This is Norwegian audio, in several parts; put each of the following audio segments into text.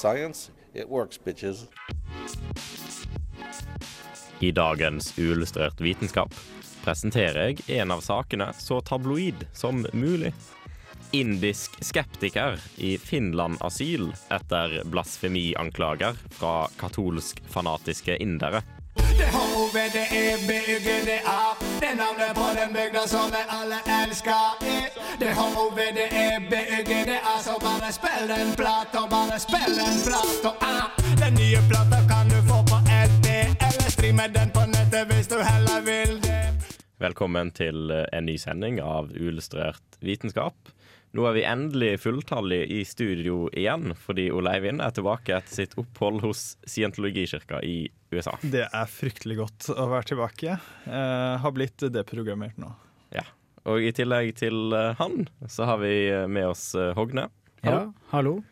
Science, it works, bitches. I dagens Uillustrert vitenskap presenterer jeg en av sakene så tabloid som mulig. Indisk skeptiker i Finland asyl etter blasfemianklager fra katolsk fanatiske indere. H-O-V-D-E-B-Y-G-D-A Det er navnet på den bygda som vi alle elsker Det H-O-V-D-E-B-Y-G-D-A Så bare spill den og bare spill den og ah. Den nye plata kan du få på LP Eller streame den på nettet hvis du heller vil Velkommen til en ny sending av Uillustrert vitenskap. Nå er vi endelig fulltallige i studio igjen, fordi Ole Eivind er tilbake etter sitt opphold hos scientologikirka i USA. Det er fryktelig godt å være tilbake. Eh, har blitt deprogrammert nå. Ja. Og i tillegg til eh, han, så har vi eh, med oss Hogne. Hogne. Ja, hallo.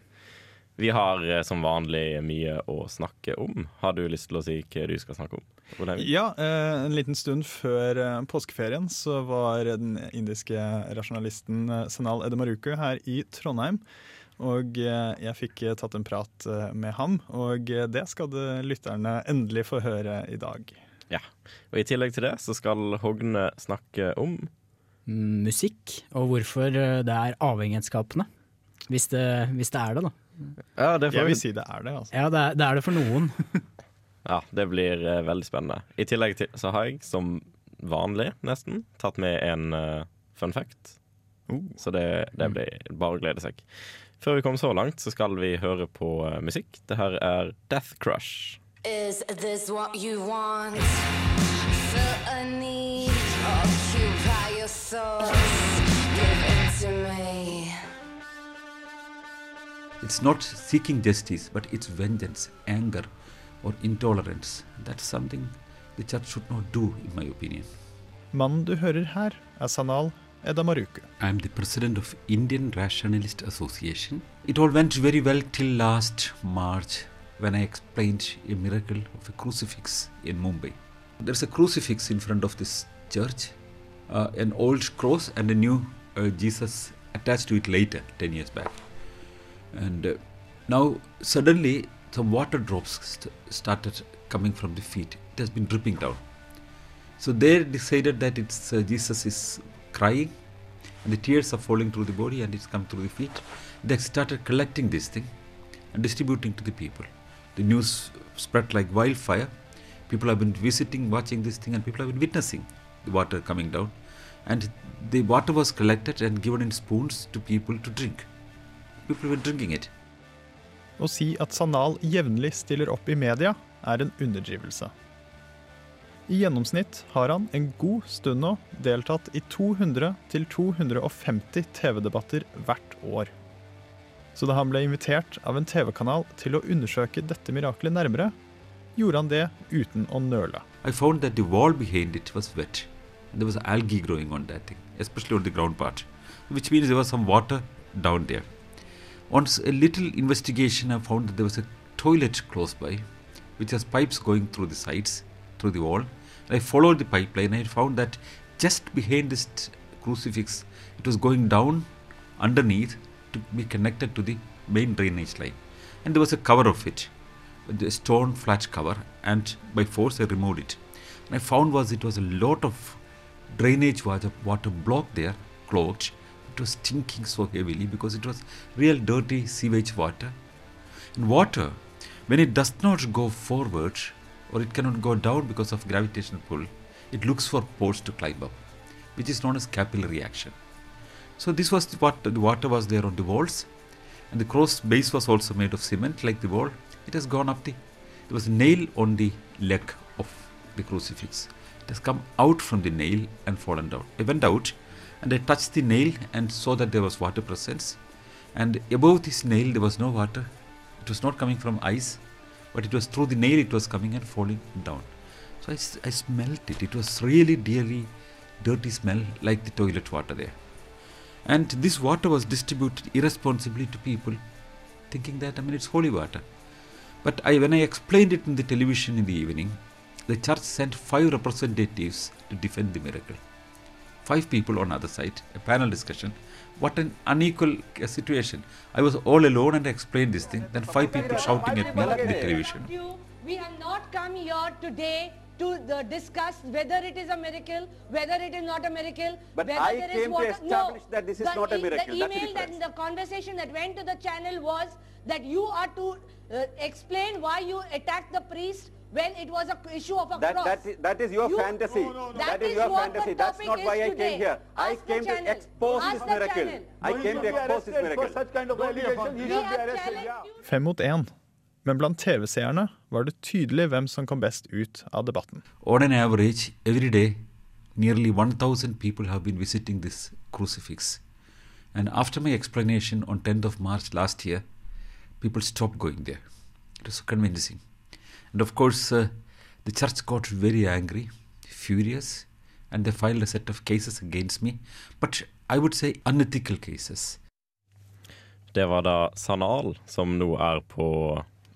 Vi har eh, som vanlig mye å snakke om. Har du lyst til å si hva du skal snakke om? Ja, eh, en liten stund før eh, påskeferien så var den indiske rasjonalisten Sanal Edemaruku her i Trondheim. Og jeg fikk tatt en prat med ham, og det skal lytterne endelig få høre i dag. Ja. Og i tillegg til det så skal Hogne snakke om Musikk, og hvorfor det er avhengighetsskapende. Hvis det, hvis det er det, da. Ja, det, Jeg vil si det er det, altså. Ja, det er det, er det for noen. ja, det blir eh, veldig spennende. I tillegg til så har jeg, som vanlig nesten, tatt med en eh, fun fact. Oh. Så det, det blir bare å glede seg. Før vi kommer så langt, så skal vi høre på eh, musikk. Det her er Death Crush. Is this what you want? It's not seeking justice, but it's vengeance, anger, or intolerance. That's something the church should not do, in my opinion. Mannen du hører her, er Sanal Edamaruku. I'm the president of Indian Rationalist Association. It all went very well till last March when I explained a miracle of a crucifix in Mumbai. There's a crucifix in front of this church, uh, an old cross and a new uh, Jesus attached to it later, 10 years back. And uh, now suddenly some water drops st- started coming from the feet. It has been dripping down. So they decided that it's uh, Jesus is crying, and the tears are falling through the body, and it's come through the feet. They started collecting this thing and distributing to the people. The news spread like wildfire. People have been visiting, watching this thing, and people have been witnessing the water coming down. And the water was collected and given in spoons to people to drink. People were drinking it. Å si at Sanal jevnlig stiller opp i media, er en underdrivelse. I gjennomsnitt har han en god stund nå deltatt i 200-250 TV-debatter hvert år. Så da han ble invitert av en TV-kanal til å undersøke dette miraklet nærmere, gjorde han det uten å nøle. I found that the wall behind it was wet. There was algae growing on that thing, especially on the ground part, which means there was some water down there. On a little investigation, I found that there was a toilet close by, which has pipes going through the sides, through the wall. And I followed the pipeline. And I found that just behind this crucifix, it was going down underneath to be connected to the main drainage line. And there was a cover of it, the stone flat cover, and by force I removed it. And I found was it was a lot of drainage water, water blocked there, clogged. It was stinking so heavily because it was real dirty sewage water. And water, when it does not go forward or it cannot go down because of gravitational pull, it looks for pores to climb up, which is known as capillary action. So this was what the water was there on the walls, and the cross base was also made of cement like the wall. It has gone up the. There was a nail on the leg of the crucifix. It has come out from the nail and fallen down. It went out and I touched the nail and saw that there was water presence. And above this nail there was no water. It was not coming from ice. but it was through the nail it was coming and falling down. So I smelt it. It was really, really dirty smell like the toilet water there. And this water was distributed irresponsibly to people, thinking that I mean it's holy water. But I, when I explained it in the television in the evening, the church sent five representatives to defend the miracle. Five people on other side, a panel discussion. What an unequal uh, situation. I was all alone and I explained this thing. Then five people shouting at me in the television. You, we have not come here today to the discuss whether it is a miracle, whether it is not a miracle, But whether I there is came to water. establish that this is the not a miracle. The That's email that the conversation that went to the channel was that you are to uh, explain why you attacked the priest when it was a issue of a That, cross. that, is, that is your You- fantasy. That that is is your fantasy. That's not why I today. came here. I Ask the came to expose Ask this miracle. I came to expose this miracle. Fem mot én. Men blant TV-seerne var det tydelig hvem som kom best ut av debatten. On an average, every day, nearly 1,000 people have been visiting this crucifix. And after my explanation on 10th of March last year, people stopped going there. It was convincing. And of course, uh, the church got very angry, furious, and they filed a set of cases against me. But I would say unethical cases. Det var da Sanal, som nå er på,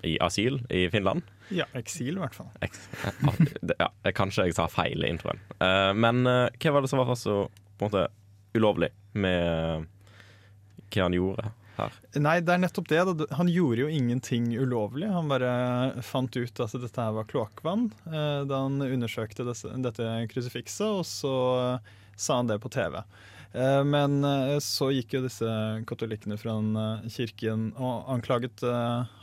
i asyl i Finland. Ja, eksil i hvert fall. Eks- ja, det- ja, kanskje jeg sa feil i introen. Uh, men uh, hva var det som var så på en måte ulovlig med hva han gjorde her? Nei, det er nettopp det. Han gjorde jo ingenting ulovlig. Han bare fant ut at dette her var kloakkvann eh, da han undersøkte dette krusifikset, og så eh, sa han det på TV. Eh, Men så gikk jo disse katolikkene fra kirken og anklaget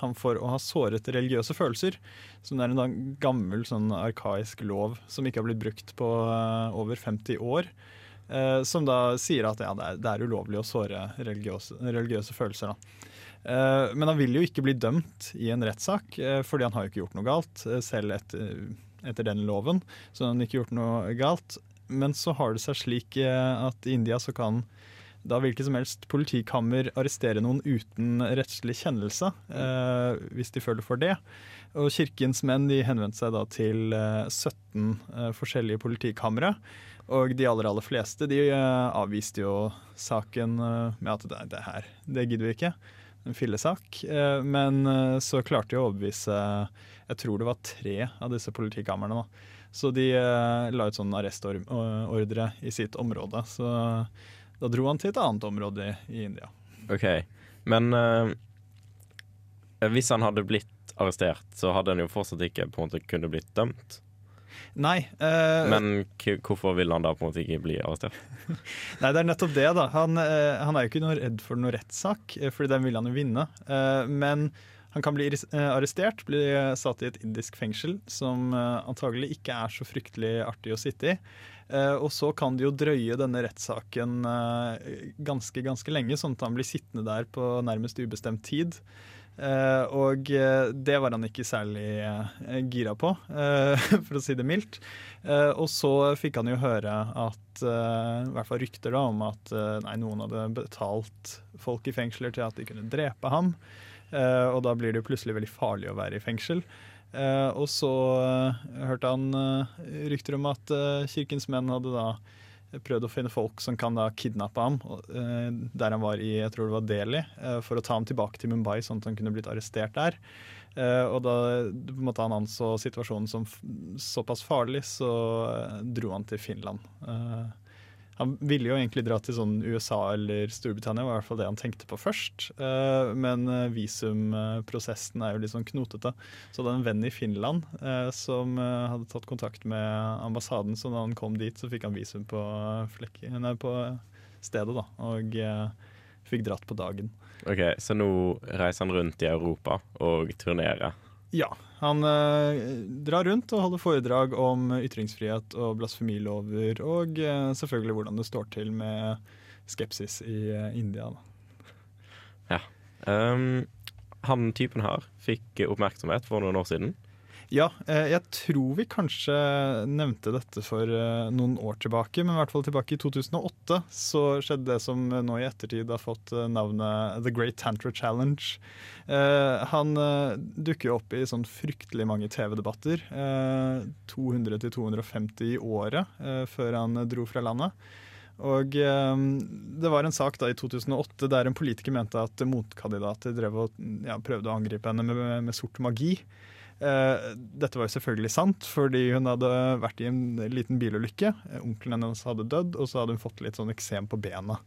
ham for å ha såret religiøse følelser. Som er en gammel, sånn arkaisk lov som ikke har blitt brukt på over 50 år. Eh, som da sier at ja, det, er, det er ulovlig å såre religiøse, religiøse følelser. Eh, men han vil jo ikke bli dømt i en rettssak, eh, fordi han har jo ikke gjort noe galt, eh, selv etter, etter den loven. Så han har ikke gjort noe galt. Men så har det seg slik eh, at i India så kan da hvilket som helst politikammer arrestere noen uten rettslig kjennelse, eh, hvis de føler for det. Og Kirkens menn de henvendte seg da til eh, 17 eh, forskjellige politikamre. Og de aller aller fleste de eh, avviste jo saken eh, med at det, det her, det gidder vi ikke. En fillesak. Eh, men så klarte de å overbevise jeg tror det var tre av disse politikamrene. Så de la ut sånn arrestordre i sitt område. Så da dro han til et annet område i, India. OK. Men eh, hvis han hadde blitt arrestert, så hadde han jo fortsatt ikke på en måte kunne blitt dømt. Nei. Uh, Men hvorfor vil han da på en måte ikke bli arrestert? Nei, det er nettopp det, da. Han, uh, han er jo ikke noe redd for noen rettssak, eh, fordi den vil han jo vinne. Uh, men han kan bli arrestert, bli satt i et indisk fengsel, som antagelig ikke er så fryktelig artig å sitte i. Og så kan det jo drøye denne rettssaken ganske, ganske lenge, sånn at han blir sittende der på nærmest ubestemt tid. Eh, og eh, det var han ikke særlig eh, gira på, for å si det mildt. Og så fikk han jo høre at I hvert fall rykter da om at nei, noen hadde betalt folk i fengsler til at de kunne drepe ham. Og da blir det jo plutselig veldig farlig å være i fengsel. Og så hørte han rykter om at kirkens menn hadde da prøvd å finne folk som kan da kidnappe ham, eh, der han var i jeg tror det var Delhi, eh, for å ta ham tilbake til Mumbai, sånn at han kunne blitt arrestert der. Eh, og da måte han anså situasjonen som såpass farlig, så dro han til Finland. Han ville jo egentlig dra til sånn USA eller Storbritannia, var i hvert fall det han tenkte på først. Eh, men eh, visumprosessen er jo litt sånn knotete. Så det er en venn i Finland eh, som hadde tatt kontakt med ambassaden, så da han kom dit, så fikk han visum på, flekken, nei, på stedet, da. Og fikk dratt på dagen. Ok, Så nå reiser han rundt i Europa og turnerer. Ja. Han eh, drar rundt og holder foredrag om ytringsfrihet og blasfemilover, og eh, selvfølgelig hvordan det står til med skepsis i eh, India. Da. Ja. Um, han typen her fikk oppmerksomhet for noen år siden. Ja, eh, jeg tror vi kanskje nevnte dette for eh, noen år tilbake, men i hvert fall tilbake i 2008 så skjedde det som nå i ettertid har fått eh, navnet The Great Tantra Challenge. Han dukker jo opp i sånn fryktelig mange TV-debatter. eh, 200-250 i året før han dro fra landet. Og det var en sak da i 2008 der en politiker mente at motkandidater drev og ja, prøvde å angripe henne med, med sort magi. Eh, dette var jo selvfølgelig sant, fordi hun hadde vært i en liten bilulykke. Eh, Onkelen hennes hadde dødd, og så hadde hun fått litt sånn eksem på bena.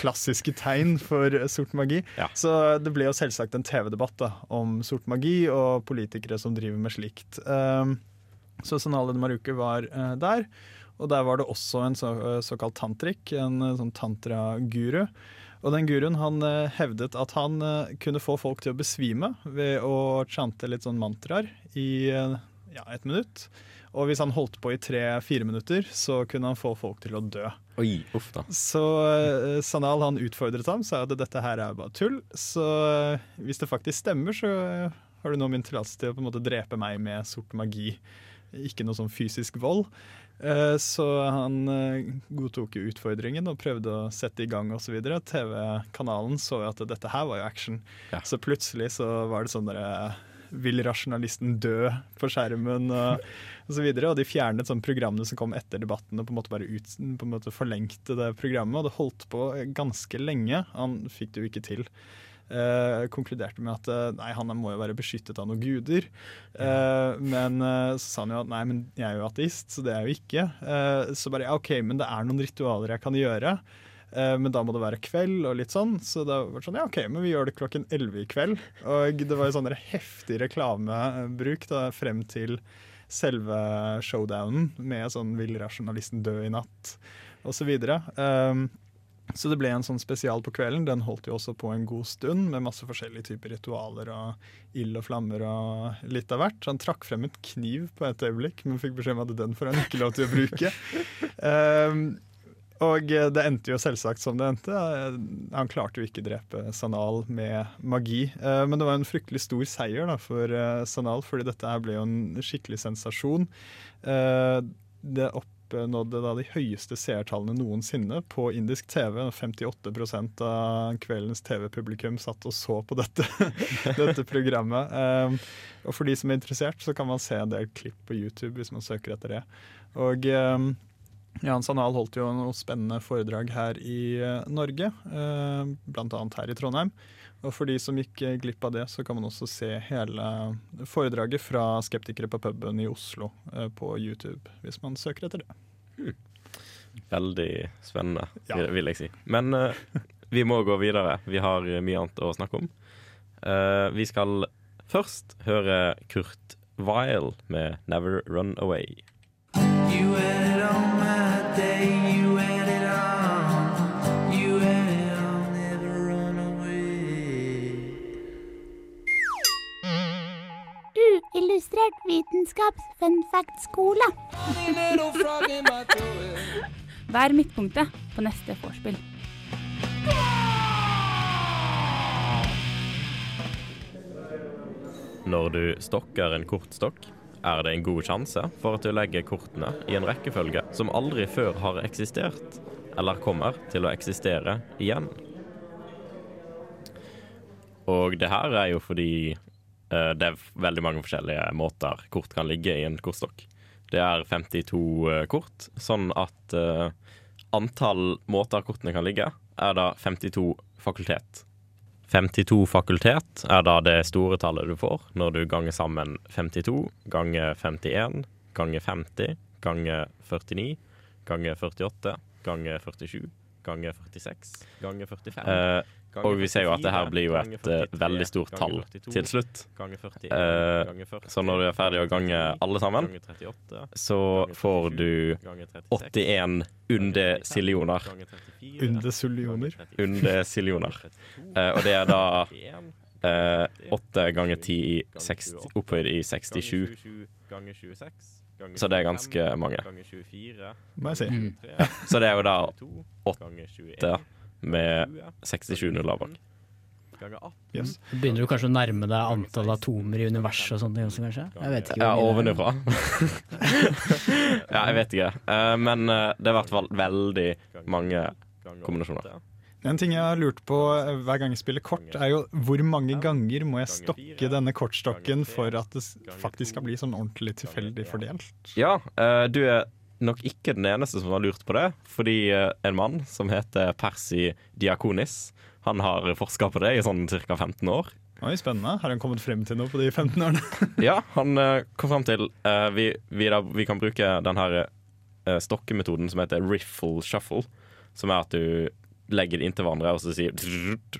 Klassiske tegn for eh, sort magi. Så det ble jo selvsagt en TV-debatt om sort magi og politikere som driver med slikt. Så Sanale de Maruke var der. Og der var det også en så, såkalt tantrik, en sånn tantra-guru. Og den guruen han eh, hevdet at han eh, kunne få folk til å besvime ved å chante litt sånn mantraer i eh, ja, et minutt. Og hvis han holdt på i tre-fire minutter, så kunne han få folk til å dø. Oi, uff da. Så Sanal han utfordret ham, sa at dette her er bare tull. Så hvis det faktisk stemmer, så har du nå min tillatelse til å på en måte drepe meg med sort magi. Ikke noe sånn fysisk vold. Eh, Så han eh, godtok jo utfordringen og prøvde å sette i gang osv. TV-kanalen så jo at dette her var jo action. Så plutselig så var det sånn derre Vil rasjonalisten dø på skjermen? Og, og så videre, og de fjernet sånn programmene som kom etter debatten og på en måte bare ut, på en måte forlengte det programmet. Og det holdt på ganske lenge. Han fikk det jo ikke til. Eh, konkluderte med at eh, nei, han må jo være beskyttet av noen guder. Eh, men så sa han jo at nei, men jeg er jo ateist, så det er jeg jo ikke. Eh, så bare ja, OK, men det er noen ritualer jeg kan gjøre. Men da må det være kveld og litt sånn. Så da var det sånn, ja ok, men vi gjør det klokken 11 i kveld. Og det var jo sånn heftig reklamebruk da, frem til selve showdownen med sånn 'Vil rasjonalisten dø i natt?' og så videre. Um, så det ble en sånn spesial på kvelden. Den holdt jo også på en god stund, med masse forskjellige typer ritualer og ild og flammer og litt av hvert. Han trakk frem et kniv på et øyeblikk, men fikk beskjed om at den får han ikke lov til å bruke. Um, og det endte jo selvsagt som det endte. Han klarte jo ikke drepe Sanal med magi. Eh, Men det var en fryktelig stor seier for eh, Sanal, fordi dette her ble jo en skikkelig sensasjon. Det Det oppnådde da de høyeste seertallene noensinne på indisk TV. 58% av kveldens TV-publikum satt og så på dette, dette programmet. Eh, Og for de som er interessert, så kan man se en del klipp på YouTube hvis man søker etter det. Og eh, Jan Sanal holdt jo noen spennende foredrag her i eh, Norge, eh, bl.a. her i Trondheim. Og for de som gikk eh, glipp av det, så kan man også se hele foredraget fra Skeptikere på puben i Oslo eh, på YouTube, hvis man søker etter det. Veldig spennende, Ja. vil- jeg si. Men uh, vi må gå videre. Vi har mye annet å snakke om. Uh, vi skal først høre Kurt Weil med 'Never Run Away'. Uillustrert vitenskaps-fun fact-skole. Vær midtpunktet på neste vorspiel. Når du stokker en kortstokk, er det en god sjanse for at du legger kortene i en rekkefølge som aldri før har eksistert, eller kommer til å eksistere igjen. Og det her er jo fordi det er veldig mange forskjellige måter kort kan ligge i en kortstokk. Det er 52 eh, kort, sånn at eh, antall måter kortene kan ligge, er da 52 fakultet. 52 fakultet er da det store tallet du får når du ganger sammen 52 ganger 51 ganger 50 ganger 49 ganger 48 ganger 47 ganger 46 ganger 45. Eh, og vi ser jo at det her blir jo et eh, veldig stort tall til slutt. Eh, så når du er ferdig å gange alle sammen, så får du 81 undesillioner. Undesillioner? Undesillioner. Uh, og det er da eh, 8 ganger 10 i 60, opphøyd i 67. Så det er ganske mange. Må jeg si. Så det er jo da 8 med 67 nuller bak. Yes. Begynner du kanskje å nærme deg antall atomer i universet og sånne ting også, kanskje? Jeg vet ikke. Ja, ovenifra. ja, jeg vet ikke. Eh, men eh, det er i hvert fall veldig mange kombinasjoner. En ting jeg har lurt på eh, hver gang jeg spiller kort, er jo hvor mange ganger må jeg stokke denne kortstokken for at det faktisk skal bli sånn ordentlig tilfeldig fordelt? Ja, eh, du er nok ikke den eneste som har lurt på det, fordi eh, en mann som heter Percy Diakonis, han har forska på det i sånn ca. 15 år. Oi, Spennende. Har han kommet frem til noe på de 15 årene? Ja, han eh, kom frem til uh, vi, vi, da, vi kan bruke den her eh, stokkemetoden som heter riffle shuffle, som er at du legger det inntil hverandre og så sier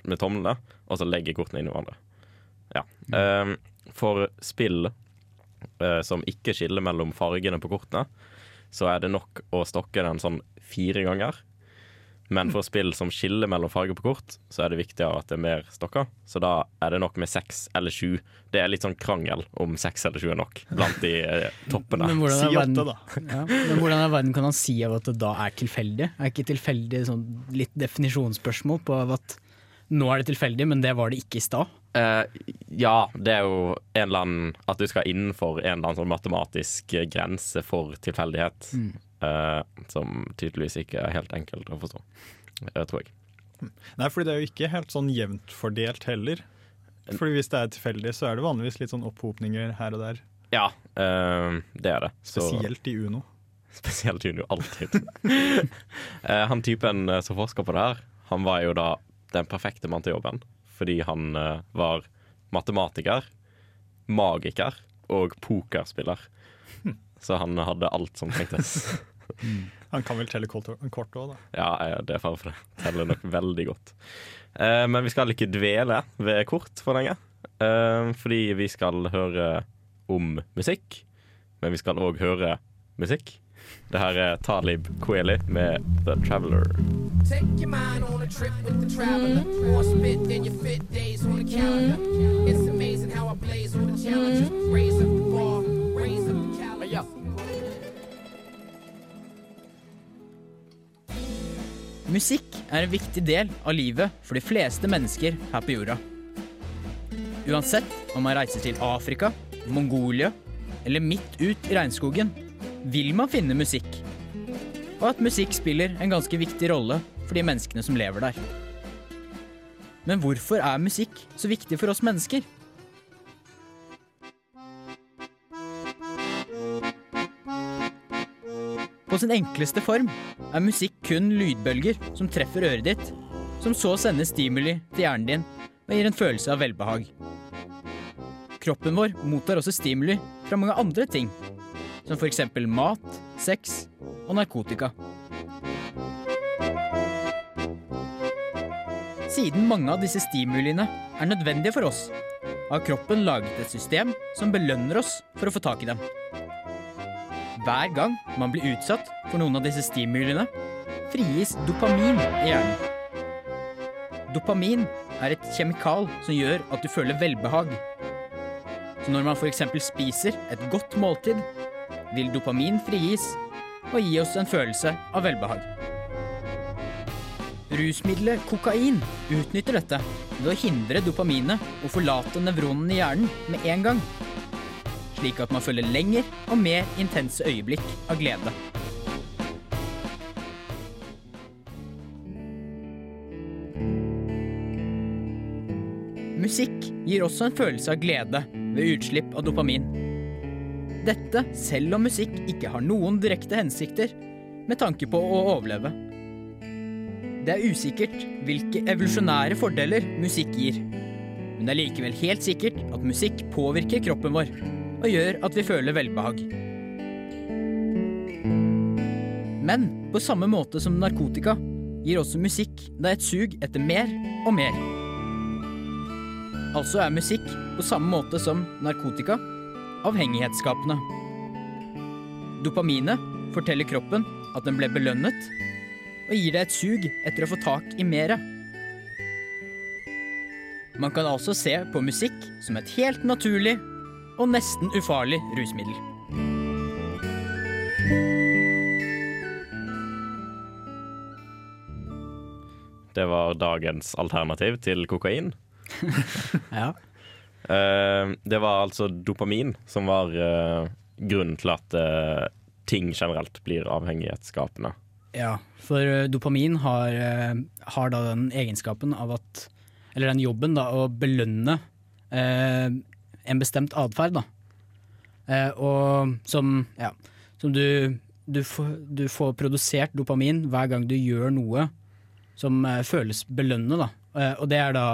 med tomlene, og så legger kortene inn i hverandre. Ja. Eh, for spill uh, som ikke skiller mellom fargene på kortene, så er det nok å stokke den sånn fire ganger. Men for spill som skiller mellom farger på kort, så er det viktigere at det er mer stokker. Så da er det nok med seks eller sju. Det er litt sånn krangel om seks eller sju er nok blant de eh, toppene. Men hvordan, er verden, ja, men hvordan i verden kan han si av at det da er tilfeldig? Er ikke tilfeldig sånn litt definisjonsspørsmål på at nå er det tilfeldig, men det var det ikke i stad? Eh, ja, det er jo en eller annen At du skal innenfor en eller annen sånn matematisk eh, grense for tilfeldighet. Mm. Uh, som tydeligvis ikke er helt enkelt å forstå, uh, tror jeg. Nei, fordi det er jo ikke helt sånn jevnt fordelt heller. Fordi hvis det er tilfeldig, så er det vanligvis litt sånn opphopninger her og der. Ja, det er det. Så- Spesielt i Uno. Spesielt i Uno, alltid. Han typen som forsker på det her, han var jo da den perfekte mann til jobben. Fordi han eh, var matematiker, magiker og pokerspiller. Så han hadde alt som trengtes. Han kan vel telle kort òg, da. Ja, det er fare for det. Teller nok veldig godt. Eh, men vi skal ikke dvele ved kort for lenge. Eh, fordi vi skal høre om musikk. Men vi skal òg høre musikk. Det her er Talib Kweli med The Traveler. Musikk er en viktig del av livet for de fleste mennesker her på jorda. Uansett om man reiser til Afrika, Mongolia eller midt ut i regnskogen, vil man finne musikk. Og at musikk spiller en ganske viktig rolle for de menneskene som lever der. Men hvorfor er musikk så viktig for oss mennesker? På sin enkleste form er musikk kun lydbølger som treffer øret ditt, som så sender stimuli til hjernen din og gir en følelse av velbehag. Kroppen vår mottar også stimuli fra mange andre ting, som f.eks. mat, sex og narkotika. Siden mange av disse stimuliene er nødvendige for oss, har kroppen laget et system som belønner oss for å få tak i dem. Hver gang man blir utsatt for noen av disse stimuliene, frigis dopamin i hjernen. Dopamin er et kjemikal som gjør at du føler velbehag. Så når man f.eks. spiser et godt måltid, vil dopamin frigis og gi oss en følelse av velbehag. Rusmiddelet kokain utnytter dette ved å hindre dopaminet å forlate nevronene i hjernen med en gang slik at man føler lenger og mer intense øyeblikk av glede. Musikk gir også en følelse av glede ved utslipp av dopamin. Dette selv om musikk ikke har noen direkte hensikter med tanke på å overleve. Det er usikkert hvilke evolusjonære fordeler musikk gir, men det er likevel helt sikkert at musikk påvirker kroppen vår og gjør at vi føler velbehag. Men på samme måte som narkotika gir også musikk deg et sug etter mer og mer. Altså er musikk på samme måte som narkotika avhengighetsskapende. Dopaminet forteller kroppen at den ble belønnet, og gir deg et sug etter å få tak i mere. Man kan altså se på musikk som et helt naturlig og nesten ufarlig rusmiddel. Det var dagens alternativ til kokain. Ja. Eh, det var altså dopamin som var eh, grunnen til at eh, ting generelt blir avhengighetsskapende. Ja, for dopamin har, har da den egenskapen av at Eller den jobben da, å belønne eh, en bestemt atferd, da. Eh, og som Ja, som du du du får produsert dopamin hver gang du gjør noe som føles belønnende. Da. Eh, og det er da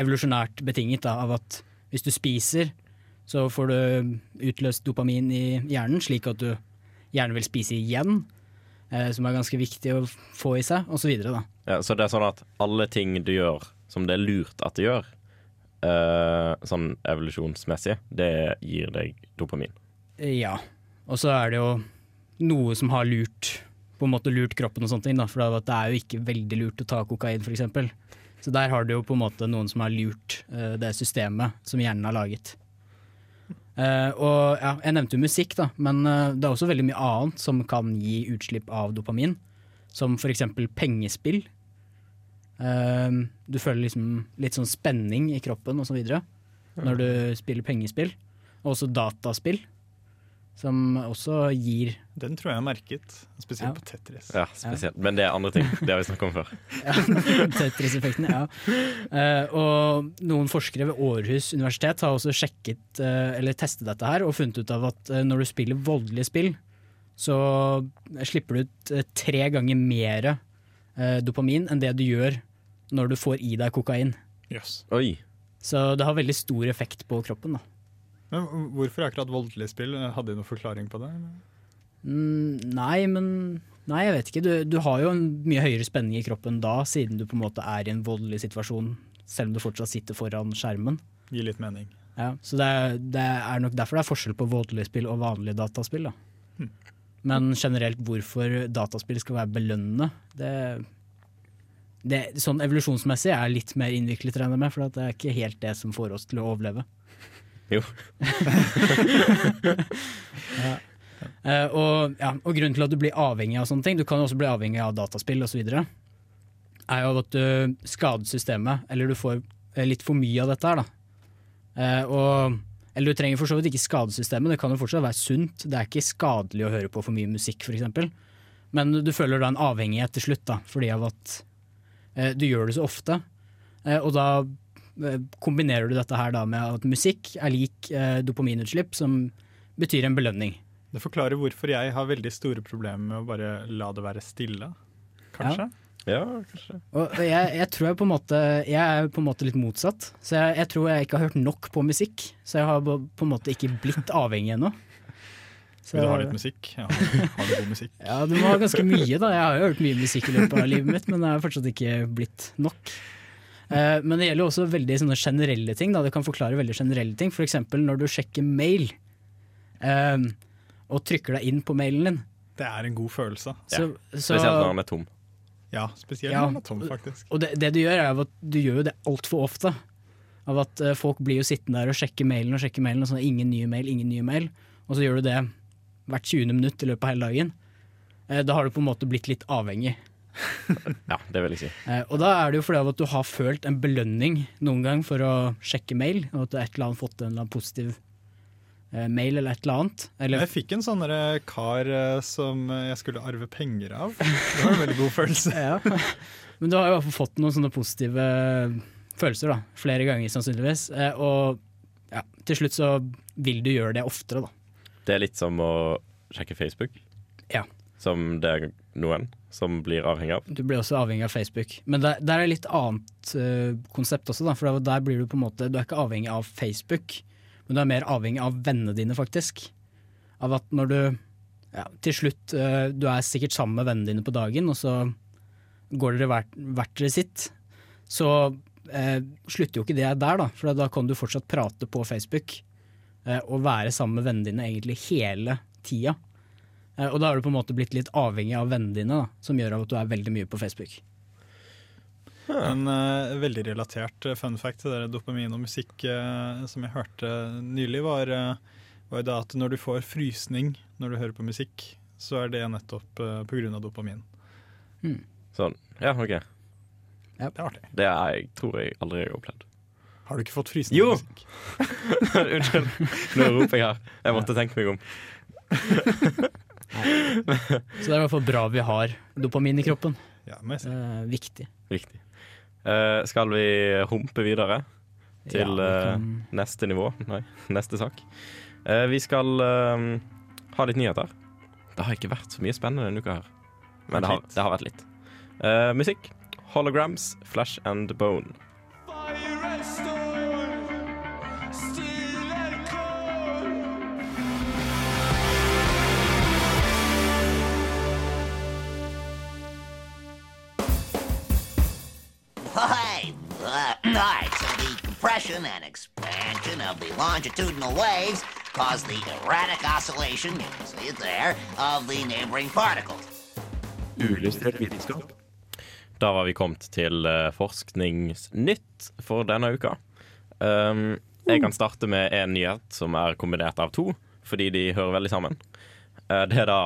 evolusjonært betinget da, av at hvis du spiser, så får du utløst dopamin i hjernen, slik at du gjerne vil spise igjen, eh, som er ganske viktig å få i seg, osv. Ja, så det er sånn at alle ting du gjør som det er lurt at du gjør, eh, sånn evolusjonsmessig, det gir deg dopamin. Ja. Og så er det jo noe som har lurt på en måte lurt kroppen og sånne ting. Da, for det er jo ikke veldig lurt å ta kokain, f.eks. Så der har du jo på en måte noen som har lurt uh, det systemet som hjernen har laget. Uh, og ja, Jeg nevnte jo musikk, da, men uh, det er også veldig mye annet som kan gi utslipp av dopamin. Som f.eks. pengespill. Eh, du føler liksom litt sånn spenning i kroppen osv. når du spiller pengespill. Og også dataspill, som også gir Den tror jeg er merket, spesielt Ja. på Tetris. Ja, spesielt. Men det er andre ting. Det har vi snakket om før. Ja, Tetris-effekten, ja. Uh, og noen forskere ved Århus universitet har også sjekket uh, eller testet dette her og funnet ut av at uh, når du spiller voldelige spill, så slipper du ut tre ganger mer dopamin enn det du gjør når du får i deg kokain. Yes. Oi. Så det har veldig stor effekt på kroppen. da. Men hvorfor akkurat voldelige spill? Hadde de noen forklaring på det? Mm, nei, men Nei, jeg vet ikke. Du, du har jo en mye høyere spenning i kroppen da, siden du på en måte er i en voldelig situasjon, selv om du fortsatt sitter foran skjermen. Gir litt mening. Ja, så det er, det er nok derfor det er forskjell på voldelige spill og vanlige dataspill. Da. Hmm. Men generelt hvorfor dataspill skal være belønnende, det, det Sånn evolusjonsmessig er litt mer innviklet, regner jeg med, for det er ikke helt det som får oss til å overleve. Jo. ja. Uh, og, ja, og grunnen til at du blir avhengig av sånne ting, du kan også bli avhengig av dataspill osv., er jo at du skader systemet, eller du får eh, litt for mye av dette her. Eh, og, eller du trenger for så vidt ikke skade systemet, det kan jo fortsatt være sunt. Det er ikke skadelig å høre på for mye musikk f.eks., men du føler da en avhengighet til slutt, da, fordi av at uh, du gjør det så ofte. Og da kombinerer du dette her da med at musikk er lik eh, dopaminutslipp, som betyr en belønning. Det forklarer hvorfor jeg har veldig store problemer med å bare la det være stille. Kanskje? Ja, kanskje. Og jeg, jeg tror jeg på en måte Jeg er på en måte litt motsatt. Så jeg, jeg tror jeg ikke har hørt nok på musikk. Så jeg har på på en måte ikke blitt avhengig ennå. Så- Vil du ha litt musikk? Ja, har du god musikk? Ja, du må ha ganske mye, da. Jeg har jo hørt mye musikk i løpet av livet mitt, men det har fortsatt ikke blitt nok. Eh, Men det gjelder jo også veldig sånne generelle ting. Da. Det kan forklare veldig generelle ting. F.eks. når du sjekker mail eh, og trykker deg inn på mailen din. Det er en god følelse. Så- Ja. så- Spesielt når den er tom. Ja, spesielt Ja. når den er tom, faktisk. Og det, det du gjør, er at du gjør det altfor ofte. Av at eh, folk blir jo sittende der og sjekker mailen og sjekker mailen, og sånn ingen nye mail, ingen nye mail. Og så gjør du det hvert 20. minutt i løpet av hele dagen. Eh, da har du på en måte blitt litt avhengig. Ja, det vil jeg si. Eh, og da er det jo fordi at du har følt en belønning noen gang for å sjekke mail, og at du et eller annet fått en eller annen positiv eh, mail eller et eller annet. Eller, Jeg fikk en sånn kar eh, som jeg skulle arve penger av. Det var en veldig god følelse. ja. Men du har jo i hvert fall fått noen sånne positive følelser, da. Flere ganger sannsynligvis. Eh, og ja, til slutt så vil du gjøre det oftere, da. Det er litt som å sjekke Facebook, Ja. som det er noen som blir avhengig av. Du blir også avhengig av Facebook. Men der, der er litt annet uh, konsept også, da. For der blir du på en måte Du er ikke avhengig av Facebook, men du er mer avhengig av vennene dine, faktisk. Av at når du ja, til slutt uh, Du er sikkert sammen med vennene dine på dagen, og så går dere hvert, hvert dere sitt. Så uh, slutter jo ikke det der, da. For da kan du fortsatt prate på Facebook. og være sammen med vennene dine egentlig hele tida. Eh, og da har du på en måte blitt litt avhengig av vennene dine, da, som gjør at du er veldig mye på Facebook. En uh, veldig relatert eh, fun fact til det dopamin og musikk uh, som jeg hørte nylig, var, uh, var det at når du får frysning når du hører på musikk, så er det nettopp uh, pga. dopamin. Sånn. Ja, OK. Ja. Det er artig. Det er, jeg tror jeg aldri har opplevd. Har du ikke fått frysning? Jo! Unnskyld. Nå roper jeg her. Jeg måtte tenke meg om. Så det er i hvert fall bra vi har dopamin i kroppen. Ja, må jeg si. Eh, viktig. Viktig. Eh, skal vi humpe videre til Ja, vi eh, kan- neste nivå? Nei, neste sak. Eh, vi skal eh, ha litt nyheter. Det har ikke vært så mye spennende denne uka her. Men det har, det har vært litt. Eh, musikk. Holograms, Flash and Bone. Compression and expansion of the longitudinal waves cause the erratic oscillation, you can see it there, of the neighboring particles. Uillustrert vitenskap. Da var vi kommet til eh, forskningsnytt for denne uka. Um, jeg kan starte med en nyhet som er kombinert av to, fordi de hører veldig sammen. Uh, det er da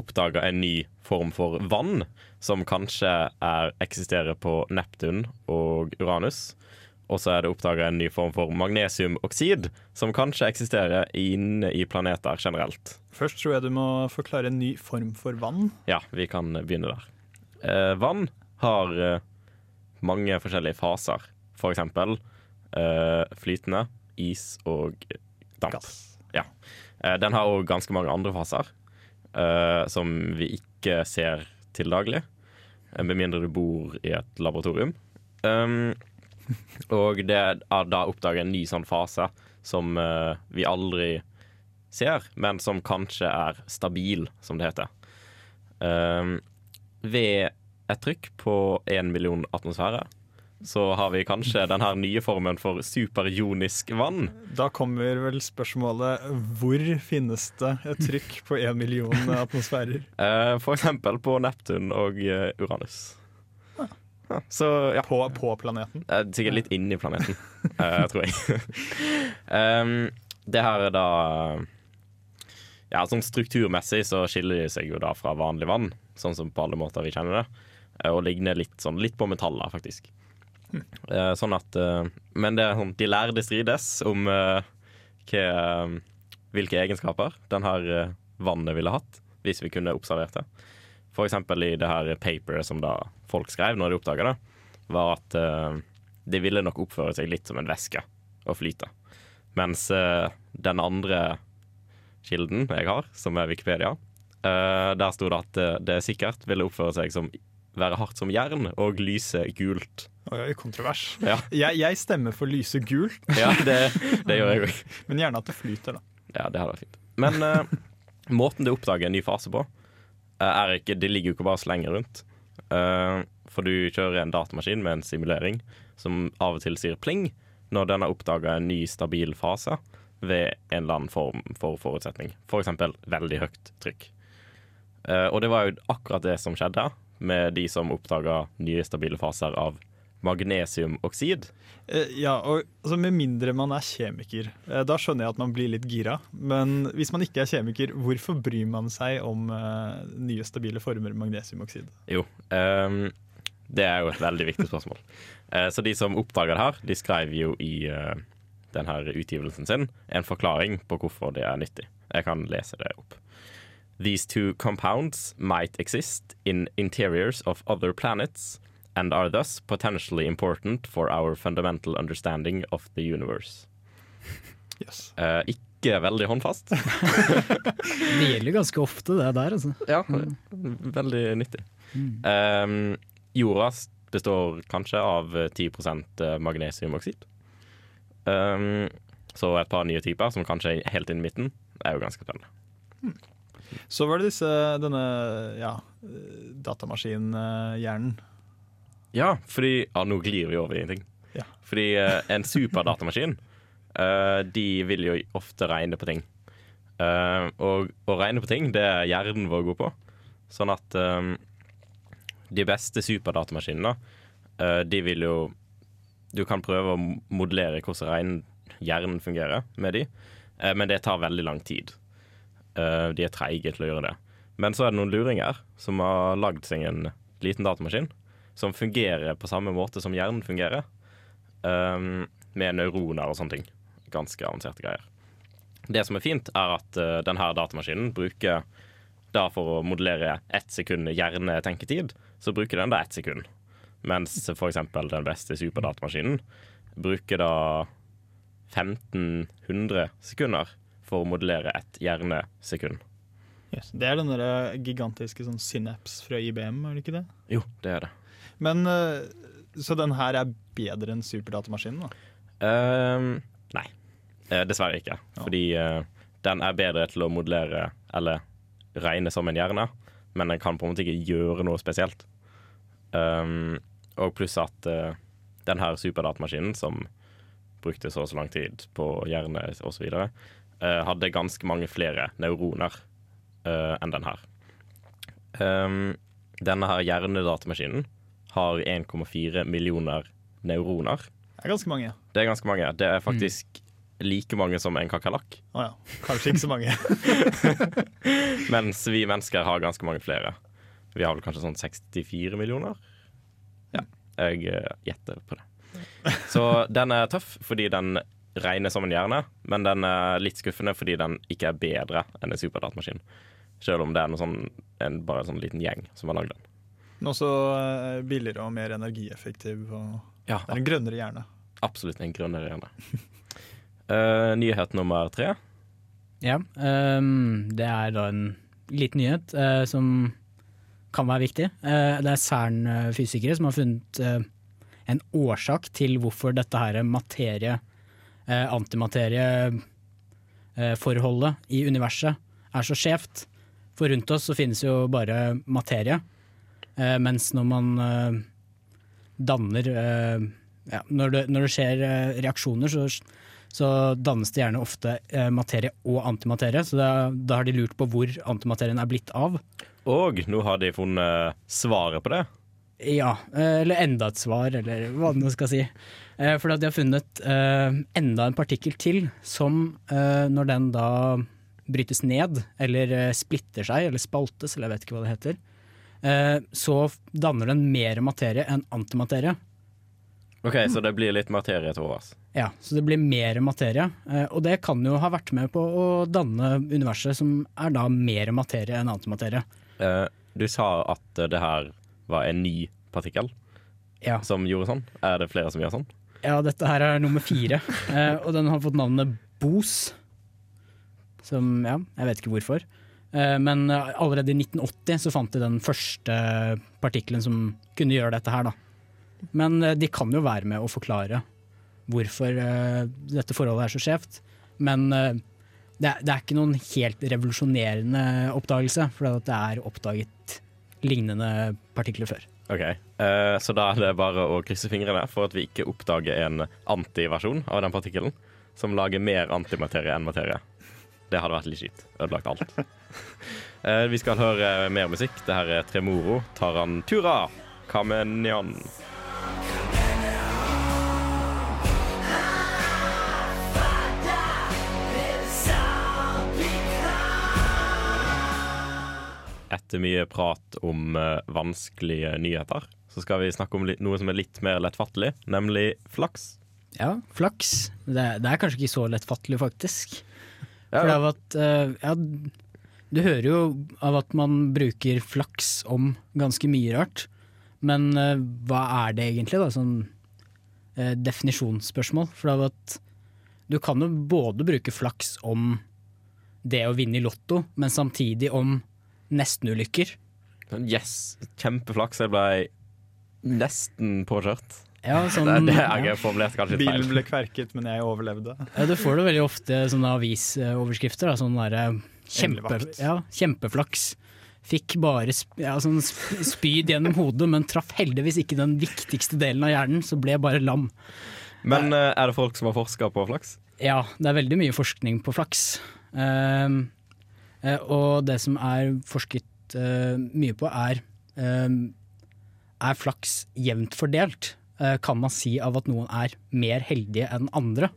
oppdaga en ny form for vann, som kanskje er, eksisterer på Neptun og Uranus. Og så er det oppdaga en ny form for magnesiumoksid, som kanskje eksisterer inne i planeter generelt. Først tror jeg du må forklare en ny form for vann. Ja, vi kan begynne der. Eh, vann har eh, mange forskjellige faser. For eksempel eh, flytende, is og damp. Ja. Eh, den har òg ganske mange andre faser eh, som vi ikke ser til daglig. eh, Med mindre du bor i et laboratorium. Um, og det er da oppdager en ny sånn fase som uh, vi aldri ser, men som kanskje er stabil, som det heter. Um, ved et trykk på én million atmosfære så har vi kanskje den her nye formen for superjonisk vann. Da kommer vel spørsmålet hvor finnes det et trykk på én million atmosfærer? Uh, for eksempel på Neptun og eh, Uranus. Så, ja. På, på planeten? Eh, Sikkert litt inni planeten, eh, tror jeg. um, det her er da Ja, sånn strukturmessig så skiller de seg jo da fra vanlig vann, sånn som på alle måter vi kjenner det, eh, og ligner litt, sånn, litt på metaller, faktisk. Eh, sånn at Men det er sånn, de lærde strides om hva, hvilke egenskaper den her vannet ville hatt, hvis vi kunne observert det. For eksempel i det her paperet som da folk skrev når de oppdaga det, var at uh, det ville nok oppføre seg litt som en væske og flyte. Mens uh, den andre kilden jeg har, som er Wikipedia, uh, der sto det at det sikkert ville oppføre seg som være hardt som jern og lyse gult. Oi, kontrovers. Ja. Jeg, jeg stemmer for lyse gult. Ja, det, det gjør jeg òg. Men gjerne at det flyter, da. Ja, det hadde vært fint. Men måten du oppdager en ny fase på, er ikke Det ligger jo ikke bare og slenger rundt. Eh, for du kjører en datamaskin med en simulering som av og til sier pling når den har oppdaga en ny stabil fase ved en eller annen form for forutsetning. F.eks. For veldig høyt trykk. Eh, og det var jo akkurat det som skjedde med de som oppdaga nye stabile faser av magnesiumoksid. Eh, Ja, og altså, Med mindre man er kjemiker, eh, da skjønner jeg at man blir litt gira. Men hvis man ikke er kjemiker, hvorfor bryr man seg om uh, nye stabile former magnesiumoksid? Jo, um, det er jo et veldig viktig spørsmål. uh, så de som oppdaga det her, de skrev jo i uh, denne utgivelsen sin en forklaring på hvorfor det er nyttig. Jeg kan lese det opp. These two compounds might exist in interiors of other planets and are thus potentially important for our fundamental understanding of the universe. Yes. Uh, ikke veldig håndfast. Det gjelder ganske ofte, det der, altså. Ja, veldig nyttig. Um, jorda består kanskje av 10 magnesiumoksid. Um, så et par nye typer, som kanskje er helt inn i midten, er jo ganske spennende. Så var det disse, denne ja, datamaskinhjernen. Ja, fordi Ja, nå glir vi over i en ting. Ja. Fordi eh, en superdatamaskin, eh, de vil jo ofte regne på ting. Eh, og å regne på ting, det er hjernen vår god på. Sånn at eh, de beste superdatamaskinene, eh, de vil jo Du kan prøve å modellere hvordan hjernen fungerer med de, eh, men det tar veldig lang tid. De er treige til å gjøre det. Men så er det noen luringer som har lagd seg en liten datamaskin som fungerer på samme måte som hjernen fungerer. Um, med neuroner og sånne ting. Ganske avanserte greier. Det som er fint, er at uh, denne datamaskinen bruker da for å modellere ett sekund hjernetenketid, så bruker den da ett sekund. Mens f.eks. den beste superdatamaskinen bruker da 1500 sekunder for å modellere et hjernesekund. Yes. Det er den der gigantiske sånn synaps fra IBM, er det ikke det? Jo, det er det. Men eh, Så den her er bedre enn superdatamaskinen, da? Ehm, nei, Eh, dessverre ikke. Fordi eh, den er bedre til å modellere eller regne som en hjerne, men den kan på en måte ikke gjøre noe spesielt. Um, og pluss at uh, den her superdatamaskinen, som brukte så og så lang tid på hjerne osv., uh, hadde ganske mange flere neuroner uh, enn den her. Um, denne her hjernedatamaskinen har 1,4 millioner neuroner. Det er ganske mange. Det er ganske mange. Det er faktisk like mange som en kakerlakk. Å ja. Kanskje ikke så mange. Mens vi mennesker har ganske mange flere. Vi har vel kanskje sånn 64 millioner? Ja, jeg uh, gjetter på det. Så den er tøff fordi den regner som en hjerne, men den er litt skuffende fordi den ikke er bedre enn en superdatamaskin. Selv om det er noe sånn, en, bare en sånn liten gjeng som har lagd den. Men også eh, billigere og mer energieffektiv. Og Ja. det er en grønnere hjerne. Absolutt en grønnere hjerne. uh, nyhet nummer tre. Ja, Um, det er da en liten nyhet uh, som kan være viktig. Uh, det er CERN-fysikere som har funnet en årsak til hvorfor dette her materie, eh, antimaterie-forholdet i universet er så skjevt. For rundt oss så finnes jo bare materie, eh, mens når man eh, danner eh, ja, når, det, når det skjer eh, reaksjoner, så så dannes det gjerne ofte eh, materie og antimaterie. Så da, da har de lurt på hvor antimaterien er blitt av. Og nå har de funnet svaret på det. Ja, eller enda et svar, eller hva det nå skal si. For de har funnet enda en partikkel til som når den da brytes ned, eller splitter seg, eller spaltes, eller jeg vet ikke hva det heter, så danner den mer materie enn antimaterie. Ok, Så det blir litt materie til overs. Ja, så det blir mer materie. eh, Og det kan jo ha vært med på å danne universet, som er da mer materie enn antimaterie. Eh, du sa at eh, det her var en ny partikkel Ja. som gjorde sånn. Er det flere som gjør sånn? Ja, dette her er nummer fire, eh, og den har fått navnet Bos. Som, ja, jeg vet ikke hvorfor. Eh, Men eh, allerede i 1980 så fant de den første partikkelen som kunne gjøre dette her, da. Men eh, de kan jo være med å forklare hvorfor dette forholdet er så skjevt. Men det er, ikke noen helt revolusjonerende oppdagelse, for det er oppdaget lignende partikler før. Ok, Så da er det bare å krysse fingrene for at vi ikke oppdager en antiversjon av den partikkelen som lager mer antimaterie enn materie. Det hadde vært litt kjipt. Ødelagt alt. Eh, vi skal høre mer musikk. Det her er Tremoro, Tarantura, Kamenian. Etter mye prat om eh, vanskelige nyheter, så skal vi snakke om noe som er litt mer lettfattelig, nemlig flaks. Ja, flaks. Det, det er kanskje ikke så lettfattelig, faktisk. Ja, For det jo at eh, ja, Du hører jo av at man bruker flaks om ganske mye rart. Men eh, hva er det egentlig, da? Sånn eh, definisjonsspørsmål. For jo at du kan jo både bruke flaks om det å vinne i Lotto, men samtidig om nestenulykker. Yes, kjempeflaks. Jeg ble nesten påkjørt. Ja, sånn, det, det er jeg formulert kanskje litt feil. Bilen ble kverket, men jeg overlevde. Ja, du får det veldig ofte sånne avisoverskrifter. Da, sånn der, kjempe, ja, kjempeflaks. Fikk bare sp ja, sånn spyd gjennom hodet, men traff heldigvis ikke den viktigste delen av hjernen, så ble bare lam. Men eh, er det folk som har forska på flaks? Ja, det er veldig mye forskning på flaks. Ehm, eh, og det som er forsket uh, mye på, er uh, Er flaks jevnt fordelt? Eh, kan man si av at noen er mer heldige enn andre?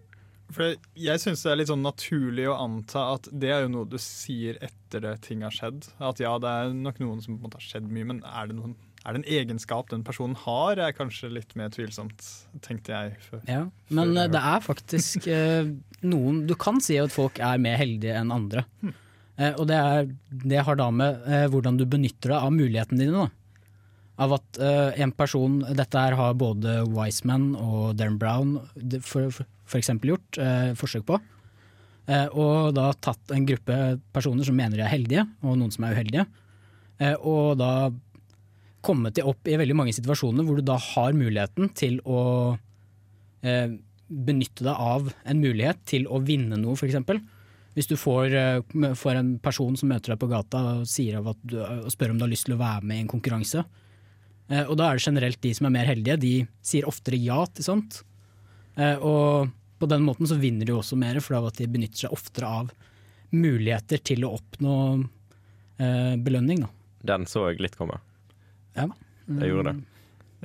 For jeg syns det er litt sånn naturlig å anta at det er jo noe du sier etter det ting har skjedd. At ja, det er nok noen som på en måte har skjedd mye, men er det noen, er det en egenskap den personen har, er kanskje litt mer tvilsomt, tenkte jeg. Før. Ja, men eh, det er faktisk eh, noen Du kan si at folk er mer heldige enn andre. Eh, og det, er, det har da med eh, hvordan du benytter deg av mulighetene dine. Da. Av at uh, en person Dette her har både Wiseman og Darren Brown for, for, eksempel gjort uh, forsøk på. Uh, og da tatt en gruppe personer som mener de er heldige, og noen som er uheldige. Og da kommet de opp i veldig mange situasjoner hvor du da har muligheten til å benytte deg av en mulighet til å vinne noe, f.eks. Hvis du får, får en person som møter deg på gata og, sier at du, og spør om du har lyst til å være med i en konkurranse. Eh, og da er det generelt de som er mer heldige, de sier oftere ja til sånt. Eh, og på den måten så vinner de også mer, for at de benytter seg oftere av muligheter til å oppnå eh, belønning. Da. Den så jeg litt komme. Ja. Jeg gjorde det.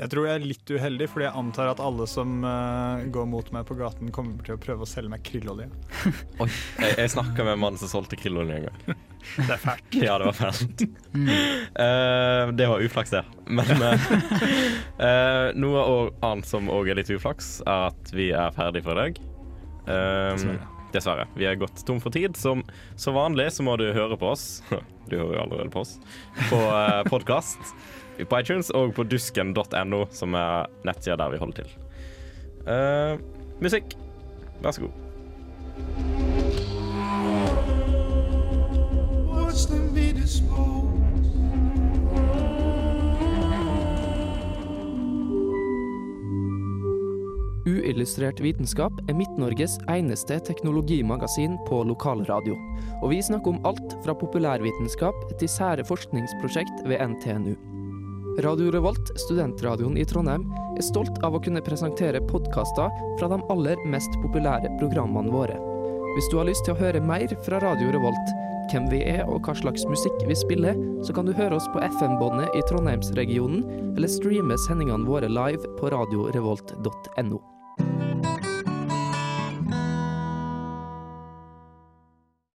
Jeg tror jeg er litt uheldig, fordi jeg antar at alle som uh, går mot meg på gaten, kommer til å prøve å selge meg krillolje. Oi, jeg, jeg snakka med en mann som solgte krillolje en gang. Det er fælt. Ja, det var fælt. Eh, det var uflaks, det. Men uh, noe annet som òg er litt uflaks, er at vi er ferdig for i dag. Dessverre. Dessverre. Vi er gått tom for tid. Som så vanlig så må du høre på oss. Du hører jo allerede på oss. På uh, podkast på iTunes og på dusken.no, som er nettsida der vi holder til. Musikk, vær så god. Watch them be disposed. Uillustrert vitenskap er Midt-Norges eneste teknologimagasin på lokalradio. Og vi snakker om alt fra populærvitenskap til sære forskningsprosjekt ved NTNU. Radio Revolt, studentradioen i Trondheim, er stolt av å kunne presentere podkaster fra de aller mest populære programmene våre. Hvis du har lyst til å høre mer fra Radio Revolt, hvem vi er og hva slags musikk vi spiller, så kan du høre oss på FM-båndet i Trondheimsregionen, eller streame sendingene våre live på radiorevolt.no.